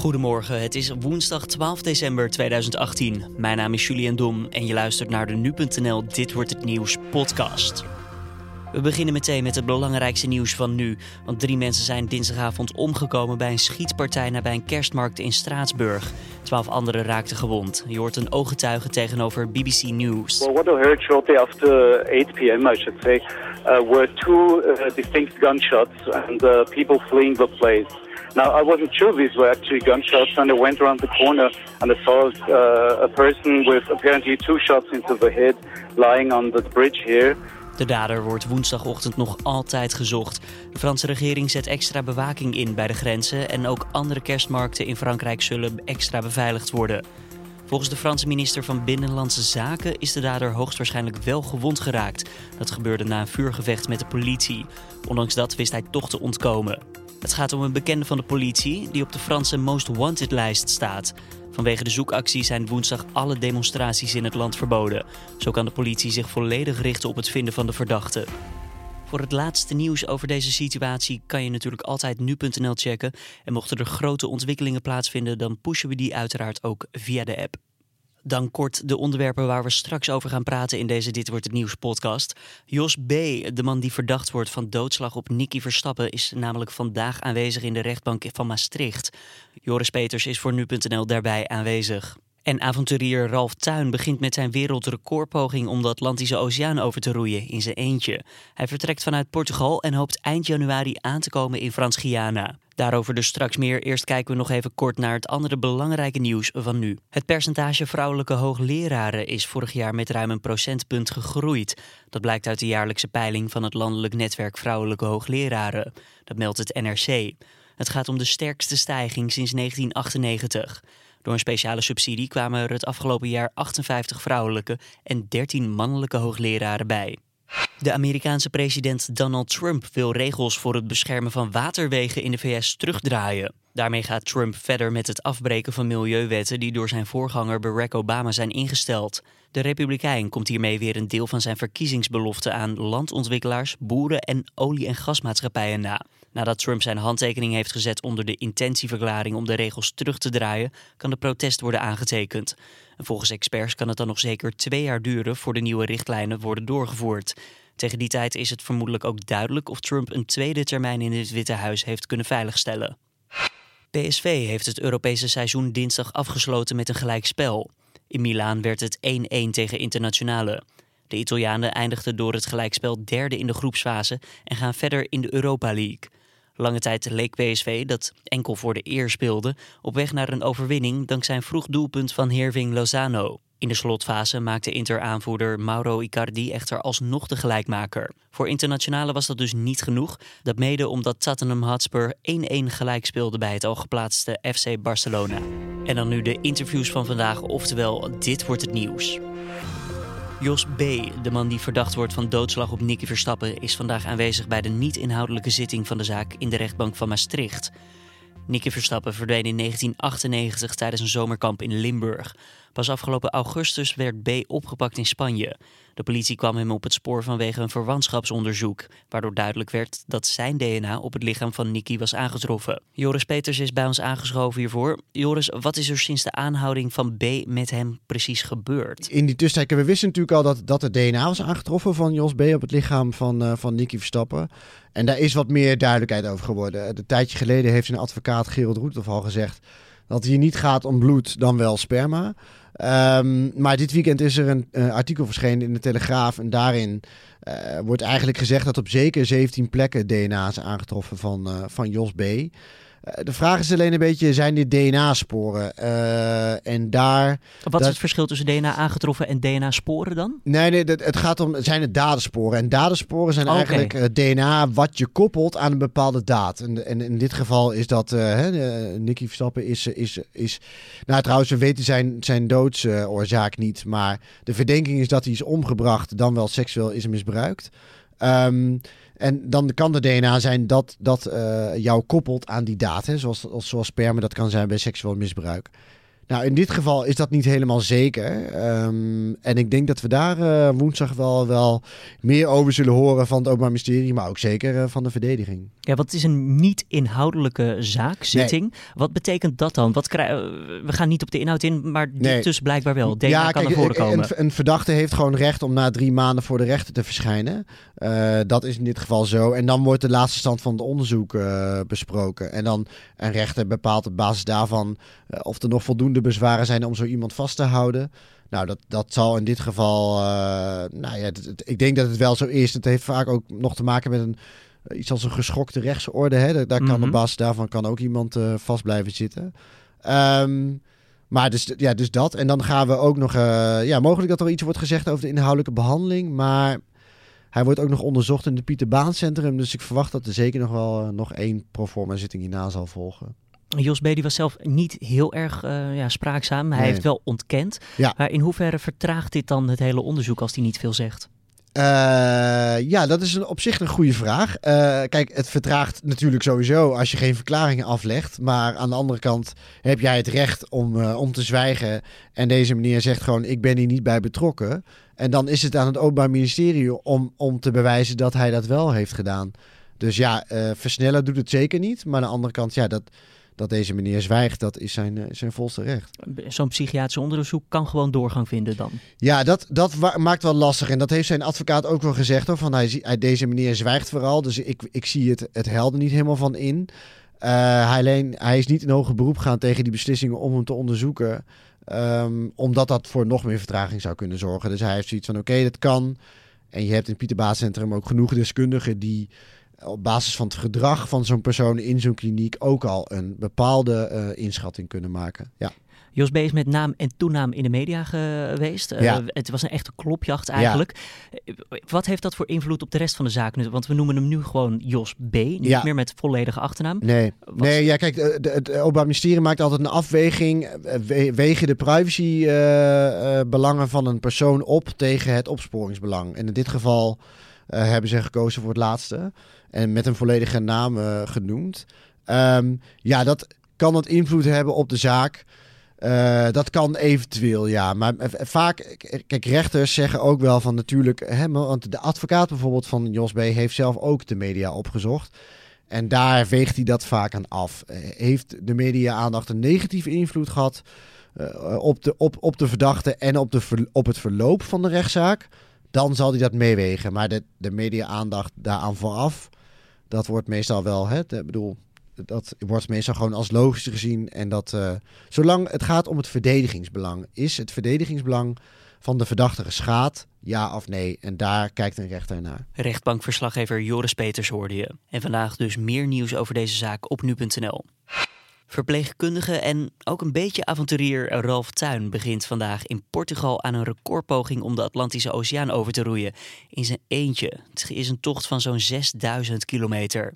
Goedemorgen, het is woensdag 12 december 2018. Mijn naam is Julian Dom en je luistert naar de nu.nl Dit wordt het nieuws podcast. We beginnen meteen met het belangrijkste nieuws van nu. Want drie mensen zijn dinsdagavond omgekomen bij een schietpartij nabij een kerstmarkt in Straatsburg. Twaalf anderen raakten gewond. Je hoort een ooggetuige tegenover BBC News. Well, what I heard shortly after 8 p.m., I should say, uh, were two uh, distinct gunshots and uh, people fleeing the place. Now, I wasn't sure these were gunshots, and I went around the corner and I saw uh, a person with apparently two shots into the head bridge here. De dader wordt woensdagochtend nog altijd gezocht. De Franse regering zet extra bewaking in bij de grenzen en ook andere kerstmarkten in Frankrijk zullen extra beveiligd worden. Volgens de Franse minister van Binnenlandse Zaken is de dader hoogstwaarschijnlijk wel gewond geraakt. Dat gebeurde na een vuurgevecht met de politie. Ondanks dat wist hij toch te ontkomen. Het gaat om een bekende van de politie die op de Franse Most Wanted lijst staat. Vanwege de zoekactie zijn woensdag alle demonstraties in het land verboden. Zo kan de politie zich volledig richten op het vinden van de verdachte. Voor het laatste nieuws over deze situatie kan je natuurlijk altijd nu.nl checken. En mochten er grote ontwikkelingen plaatsvinden, dan pushen we die uiteraard ook via de app. Dan kort de onderwerpen waar we straks over gaan praten in deze Dit Wordt Het Nieuws podcast. Jos B., de man die verdacht wordt van doodslag op Nicky Verstappen... is namelijk vandaag aanwezig in de rechtbank van Maastricht. Joris Peters is voor Nu.nl daarbij aanwezig. En avonturier Ralf Tuin begint met zijn wereldrecordpoging om de Atlantische Oceaan over te roeien in zijn eentje. Hij vertrekt vanuit Portugal en hoopt eind januari aan te komen in Frans-Guyana. Daarover dus straks meer. Eerst kijken we nog even kort naar het andere belangrijke nieuws van nu. Het percentage vrouwelijke hoogleraren is vorig jaar met ruim een procentpunt gegroeid. Dat blijkt uit de jaarlijkse peiling van het Landelijk Netwerk Vrouwelijke Hoogleraren. Dat meldt het NRC. Het gaat om de sterkste stijging sinds 1998. Door een speciale subsidie kwamen er het afgelopen jaar 58 vrouwelijke en 13 mannelijke hoogleraren bij. De Amerikaanse president Donald Trump wil regels voor het beschermen van waterwegen in de VS terugdraaien. Daarmee gaat Trump verder met het afbreken van milieuwetten die door zijn voorganger Barack Obama zijn ingesteld. De Republikein komt hiermee weer een deel van zijn verkiezingsbelofte aan landontwikkelaars, boeren en olie- en gasmaatschappijen na. Nadat Trump zijn handtekening heeft gezet onder de intentieverklaring om de regels terug te draaien, kan de protest worden aangetekend. En volgens experts kan het dan nog zeker twee jaar duren voor de nieuwe richtlijnen worden doorgevoerd. Tegen die tijd is het vermoedelijk ook duidelijk of Trump een tweede termijn in het Witte Huis heeft kunnen veiligstellen. PSV heeft het Europese seizoen dinsdag afgesloten met een gelijkspel. In Milaan werd het 1-1 tegen Internationale. De Italianen eindigden door het gelijkspel derde in de groepsfase en gaan verder in de Europa League. Lange tijd leek PSV, dat enkel voor de eer speelde, op weg naar een overwinning dankzij een vroeg doelpunt van Herving Lozano. In de slotfase maakte Inter-aanvoerder Mauro Icardi echter alsnog de gelijkmaker. Voor internationale was dat dus niet genoeg. Dat mede omdat Tottenham Hotspur 1-1 gelijk speelde bij het al geplaatste FC Barcelona. En dan nu de interviews van vandaag, oftewel dit wordt het nieuws. Jos B., de man die verdacht wordt van doodslag op Nicky Verstappen, is vandaag aanwezig bij de niet-inhoudelijke zitting van de zaak in de rechtbank van Maastricht. Nicky Verstappen verdween in 1998 tijdens een zomerkamp in Limburg. Pas afgelopen augustus werd B opgepakt in Spanje. De politie kwam hem op het spoor vanwege een verwantschapsonderzoek, waardoor duidelijk werd dat zijn DNA op het lichaam van Nicky was aangetroffen. Joris Peters is bij ons aangeschoven hiervoor. Joris, wat is er sinds de aanhouding van B met hem precies gebeurd? In die tussentijd, we wisten natuurlijk al dat, dat er DNA was aangetroffen van Jos B. op het lichaam van, uh, van Nicky Verstappen. En daar is wat meer duidelijkheid over geworden. Een tijdje geleden heeft zijn advocaat Gerald Roethoff al gezegd dat het hier niet gaat om bloed, dan wel sperma. Um, maar dit weekend is er een uh, artikel verschenen in de Telegraaf. En daarin uh, wordt eigenlijk gezegd dat op zeker 17 plekken DNA is aangetroffen van, uh, van Jos B. Eh, de vraag is alleen een beetje, zijn dit DNA-sporen? Uh, en daar... Wat is het verschil tussen DNA aangetroffen en DNA-sporen dan? Nee, nee het gaat om, zijn het dadensporen? En dadensporen zijn eigenlijk uh, DNA wat je koppelt aan een bepaalde daad. En, en in dit geval is dat, uh, Nicky Verstappen is, is, is... Nou trouwens, we weten zijn, zijn doodsoorzaak niet. Maar de verdenking is dat hij is omgebracht, dan wel seksueel is misbruikt. Um, en dan kan de DNA zijn dat, dat uh, jou koppelt aan die. Hè? Zoals, zoals sperma dat kan zijn bij seksueel misbruik. Nou, in dit geval is dat niet helemaal zeker. Ehm, en ik denk dat we daar uh, woensdag wel, wel meer over zullen horen van het Openbaar Ministerie, maar ook zeker uh, van de verdediging. Ja, wat is een niet-inhoudelijke zaakzitting? Nee. Wat betekent dat dan? Wat krijg, we gaan niet op de inhoud in, maar dit nee. dus blijkbaar wel. DNA ja, kan kijk, naar voren komen. Een, een, verdachte heeft gewoon recht om na drie maanden voor de rechter te verschijnen. Uh, dat is in dit geval zo. En dan wordt de laatste stand van het onderzoek besproken. En dan een rechter bepaalt op basis daarvan of er nog voldoende bezwaren zijn om zo iemand vast te houden. Nou, dat, dat zal in dit geval. Uh, nou ja, ik denk dat het wel zo is. Het heeft vaak ook nog te maken met een. Iets als een geschokte rechtsorde. Hè? Daar kan op mhm. basis daarvan kan ook iemand uh, vast blijven zitten. Um, maar dus, ja, dus dat. En dan gaan we ook nog. Uh, ja, mogelijk dat er iets wordt gezegd over de inhoudelijke behandeling. Maar hij wordt ook nog onderzocht in het Pieter Baan Centrum. Dus ik verwacht dat er zeker nog wel nog één proforma zitting hierna zal volgen. Jos B. die was zelf niet heel erg uh, ja, spraakzaam. Hij heeft wel ontkend. Ja. Maar in hoeverre vertraagt dit dan het hele onderzoek als hij niet veel zegt? Uh, ja, dat is een, op zich een goede vraag. Uh, kijk, het vertraagt natuurlijk sowieso als je geen verklaringen aflegt. Maar aan de andere kant heb jij het recht om, om te zwijgen. En deze meneer zegt gewoon: Ik ben hier niet bij betrokken. En dan is het aan het Openbaar Ministerie om, om te bewijzen dat hij dat wel heeft gedaan. Dus ja, versnellen doet het zeker niet. Maar aan de andere kant, ja, dat, dat deze meneer zwijgt, dat is zijn, eh, zijn volste recht. Zo'n psychiatrisch onderzoek kan gewoon doorgang vinden dan? Ja, dat, dat maakt wel lastig. En dat heeft zijn advocaat ook wel gezegd. Hoor, van hij, hij, deze meneer zwijgt vooral. Dus ik, ik zie het, het helder niet helemaal van in. Uh, hij, alleen, hij is niet in hoger beroep gaan tegen die beslissingen om hem te onderzoeken. Um, omdat dat voor nog meer vertraging zou kunnen zorgen. Dus hij heeft zoiets van: oké, dat kan. En je hebt in het Pieter Centrum ook genoeg deskundigen die op basis van het gedrag van zo'n persoon in zo'n kliniek ook al een bepaalde uh, inschatting kunnen maken. Ja. Jos B. is met naam en toenaam in de media geweest. Uh, ja. Het was een echte klopjacht eigenlijk. Ja. Wat heeft dat voor invloed op de rest van de zaak? Want we noemen hem nu gewoon Jos B. Niet ja. meer met volledige achternaam. Nee, nee ja, kijk, het Openbaar Ministerie maakt altijd een afweging. Wegen de privacybelangen uh, van een persoon op tegen het opsporingsbelang. En in dit geval hebben ze gekozen voor het laatste. En met een volledige naam uh, genoemd. Um, ja, dat kan het invloed hebben op de zaak. Uh, dat kan eventueel, ja. Maar vaak, kijk, rechters zeggen ook wel van natuurlijk... Hè, want de advocaat bijvoorbeeld van Jos B. heeft zelf ook de media opgezocht. En daar weegt hij dat vaak aan af. Eh, heeft de media-aandacht een negatieve invloed gehad... Op, de, op, op de verdachte en op, de, op het verloop van de rechtszaak... dan zal hij dat meewegen. Maar de, de media-aandacht daaraan vooraf dat wordt meestal wel, hè, bedoel, dat wordt meestal gewoon als logisch gezien. En dat, uh, zolang het gaat om het verdedigingsbelang, is het verdedigingsbelang van de verdachte geschaad, ja of nee? En daar kijkt een rechter naar. Rechtbankverslaggever Joris Peters hoorde je. En vandaag dus meer nieuws over deze zaak op nu.nl. Verpleegkundige en ook een beetje avonturier Ralf Tuin begint vandaag in Portugal aan een recordpoging om de Atlantische Oceaan over te roeien. In zijn eentje. Het is een tocht van zo'n 6000 kilometer.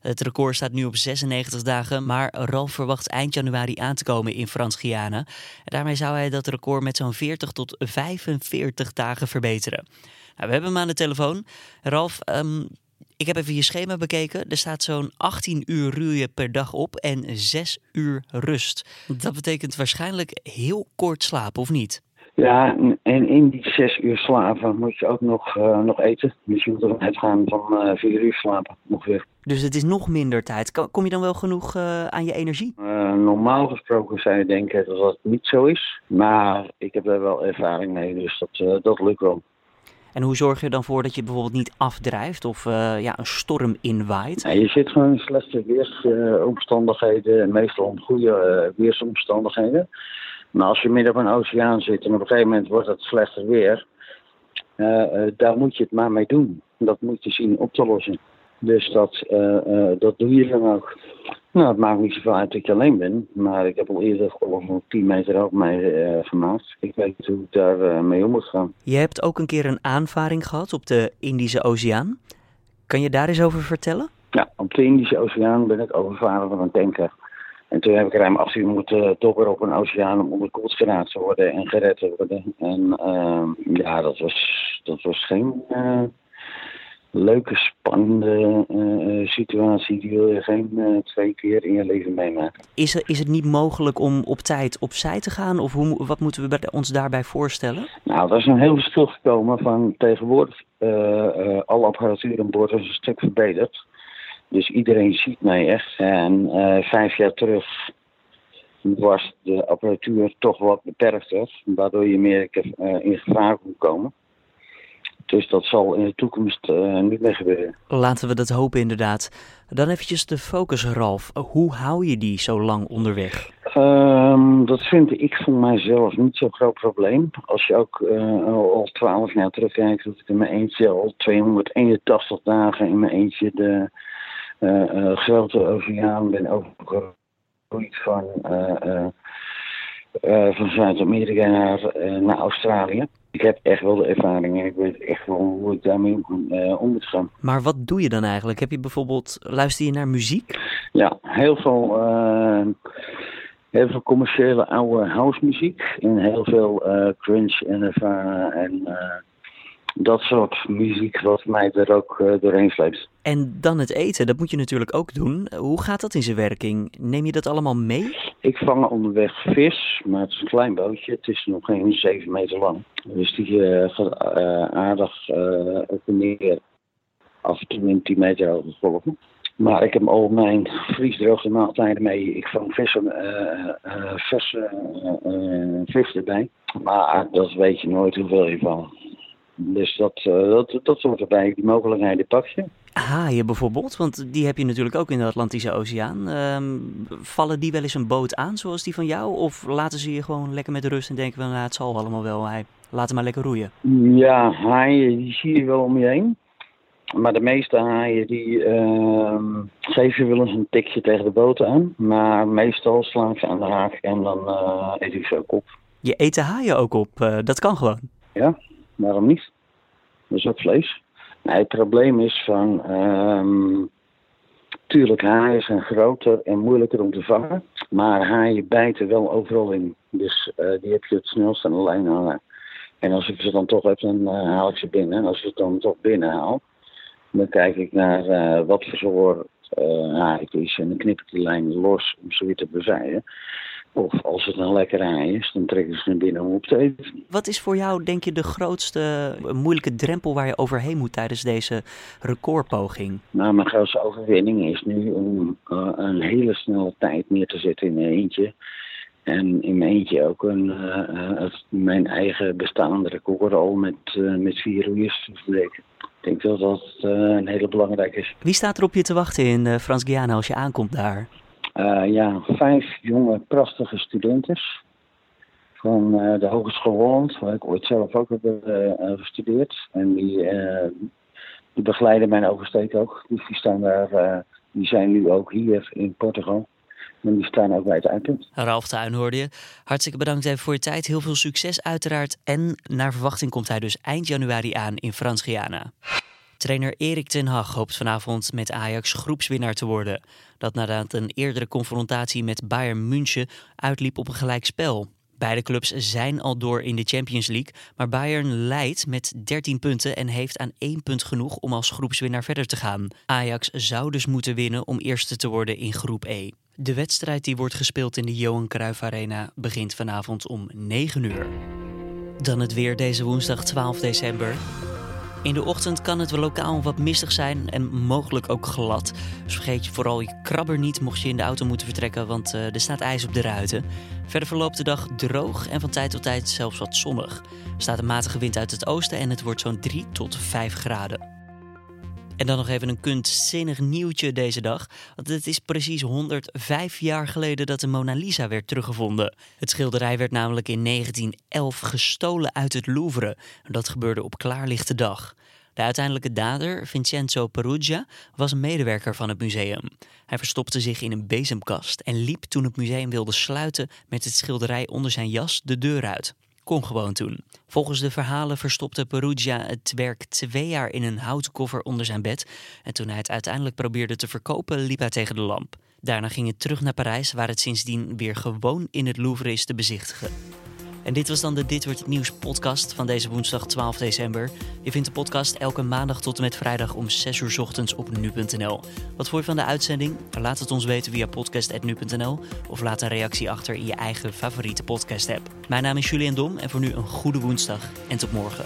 Het record staat nu op 96 dagen, maar Ralf verwacht eind januari aan te komen in Frans-Guyana. Daarmee zou hij dat record met zo'n 40 tot 45 dagen verbeteren. Nou, we hebben hem aan de telefoon. Ralf, um, ik heb even je schema bekeken. Er staat zo'n 18 uur roeien per dag op en 6 uur rust. Dat betekent waarschijnlijk heel kort slapen, of niet? Ja, en in die 6 uur slapen moet je ook nog, uh, nog eten. Dus je moet er uitgaan van uh, eh, 4 uur slapen ongeveer. Dus het is nog minder tijd. Kom je dan wel genoeg uh, aan je energie? normaal gesproken zou je denken dat dat niet zo is. Maar ik heb er wel ervaring mee, dus dat, dat lukt wel. En hoe zorg je er dan voor dat je bijvoorbeeld niet afdrijft of uh, ja, een storm inwaait? Je zit gewoon in slechte weersomstandigheden, meestal goede uh, weersomstandigheden. Maar als je midden op een oceaan zit en op een gegeven moment wordt het slechter weer, uh, daar moet je het maar mee doen. Dat moet je zien op te lossen. Dus dat, dat doe je dan ook. Nou, het maakt niet zoveel uit dat ik alleen ben, maar ik heb al eerder van 10 meter ook mee uh, gemaakt. Ik weet hoe ik daar uh, mee om moet gaan. Je hebt ook een keer een aanvaring gehad op de Indische Oceaan. Kan je daar eens over vertellen? Ja, op de Indische Oceaan ben ik overvaren van een tanker. En toen heb ik ruim 18 uur moeten dobberen op een oceaan om onderkoeld geraakt te worden en gered te worden. En uh, ja, dat was, dat was geen, uh, leuke, spannende uh, situatie. Die wil je geen uh, twee keer in je leven meemaken. Is, er, is het niet mogelijk om op tijd opzij te gaan? Of hoe, wat moeten we ons daarbij voorstellen? Nou, er is een heel verschil gekomen van tegenwoordig. Uh, alle apparatuur aan boord is een stuk verbeterd. Dus iedereen ziet mij echt. En vijf jaar terug was de apparatuur toch wat beperkter. Waardoor je meer in gevaar kon komen. Dus dat zal in de toekomst uh, niet meer gebeuren. Laten we dat hopen inderdaad. Dan eventjes de focus, Ralf. Hoe hou je die zo lang onderweg? Um, dat vind ik voor mijzelf niet zo'n groot probleem. Als je ook uh, al twaalf jaar terugkijkt, dat ik in mijn eentje al 281 dagen in mijn eentje de uh, grote oceaan ben overgegroeid van, van Zuid-Amerika naar, naar Australië ik heb echt wel de ervaring en ik weet echt wel hoe ik daarmee om, uh, om moet gaan. Maar wat doe je dan eigenlijk? Heb je bijvoorbeeld, luister je naar muziek? Ja, heel veel, heel veel commerciële oude house muziek. En heel veel uh, crunch en ervaren en dat soort muziek wat mij er ook uh, doorheen sleept. En dan het eten, dat moet je natuurlijk ook doen. Hoe gaat dat in zijn werking? Neem je dat allemaal mee? Ik vang onderweg vis, maar het is een klein bootje. Het is nog geen 7 meter lang. Dus die uh, gaat uh, aardig op en neer. Af en toe 10 meter hoge golven. Maar ik heb al mijn vriesdroogde maaltijden mee. Ik vang vissen, verse vis erbij. Maar dat weet je nooit hoeveel je van. Dus dat, uh, dat, dat soort erbij, die mogelijkheden pak je. Haaien bijvoorbeeld, want die heb je natuurlijk ook in de Atlantische Oceaan. Um, vallen die wel eens een boot aan zoals die van jou? Of laten ze je gewoon lekker met rust en denken van nou, het zal allemaal wel, hij, laat hem maar lekker roeien? Ja, haaien die zie je wel om je heen. Maar de meeste haaien die uh, geven wel eens een tikje tegen de boot aan. Maar meestal slaan ze aan de haak en dan uh, eet ik ze ook op. Je eet de haaien ook op, uh, dat kan gewoon? Ja, waarom niet? Dat is ook vlees. Nee, het probleem is van. Um, tuurlijk, haaien zijn groter en moeilijker om te vangen. Maar haaien bijten wel overal in. Dus uh, die heb je het snelst aan de lijn hangen. En als ik ze dan toch heb, dan uh, haal ik ze binnen. En als ik ze dan toch binnen haal, dan kijk ik naar uh, wat voor soort haai het is. En dan knip ik die lijn los om ze weer te bevrijden. Of als het een lekker ei is, dan trekken ze naar binnen om op te eten. Wat is voor jou, denk je, de grootste moeilijke drempel waar je overheen moet tijdens deze recordpoging? Nou, mijn grootste overwinning is nu om uh, een hele snelle tijd neer te zetten in mijn eentje. En in mijn eentje ook een, uh, mijn eigen bestaande record al met, met vier roeiers te verbreken. Ik denk dat dat een hele belangrijke is. Wie staat er op je te wachten in Frans-Guyana als je aankomt daar? Uh, ja, vijf jonge, prachtige studenten van uh, de Hogeschool Holland, waar ik ooit zelf ook heb uh, gestudeerd. En die, die begeleiden mijn oversteek ook. Dus die, staan daar, die zijn nu ook hier in Portugal. En die staan ook bij het eindpunt. Ralf Tuin hoorde je. Hartstikke bedankt voor je tijd. Heel veel succes uiteraard. En naar verwachting komt hij dus eind januari aan in Frans-Guyana. Trainer Erik ten Hag hoopt vanavond met Ajax groepswinnaar te worden. Dat nadat een eerdere confrontatie met Bayern München uitliep op een gelijkspel. Beide clubs zijn al door in de Champions League, maar Bayern leidt met 13 punten en heeft aan één punt genoeg om als groepswinnaar verder te gaan. Ajax zou dus moeten winnen om eerste te worden in groep E. De wedstrijd die wordt gespeeld in de Johan Cruijff Arena begint vanavond om 9 uur. Dan het weer deze woensdag 12 december. In de ochtend kan het lokaal wat mistig zijn en mogelijk ook glad. Dus vergeet je vooral je krabber niet mocht je in de auto moeten vertrekken, want uh, er staat ijs op de ruiten. Verder verloopt de dag droog en van tijd tot tijd zelfs wat zonnig. Er staat een matige wind uit het oosten en het wordt zo'n 3 tot 5 graden. En dan nog even een kunstzinnig nieuwtje deze dag. Want het is precies 105 jaar geleden dat de Mona Lisa werd teruggevonden. Het schilderij werd namelijk in 1911 gestolen uit het Louvre. Dat gebeurde op klaarlichte dag. De uiteindelijke dader, Vincenzo Perugia, was een medewerker van het museum. Hij verstopte zich in een bezemkast en liep toen het museum wilde sluiten met het schilderij onder zijn jas de deur uit kon gewoon toen. Volgens de verhalen verstopte Perugia het werk twee jaar in een houten koffer onder zijn bed. En toen hij het uiteindelijk probeerde te verkopen, liep hij tegen de lamp. Daarna ging het terug naar Parijs, waar het sindsdien weer gewoon in het Louvre is te bezichtigen. En dit was dan de Dit Wordt Het Nieuws podcast van deze woensdag 12 december. Je vindt de podcast elke maandag tot en met vrijdag om 6 uur ochtends op nu.nl. Wat vond je van de uitzending? Laat het ons weten via podcast.nu.nl of laat een reactie achter in je eigen favoriete podcast app. Mijn naam is Julian Dom en voor nu een goede woensdag en tot morgen.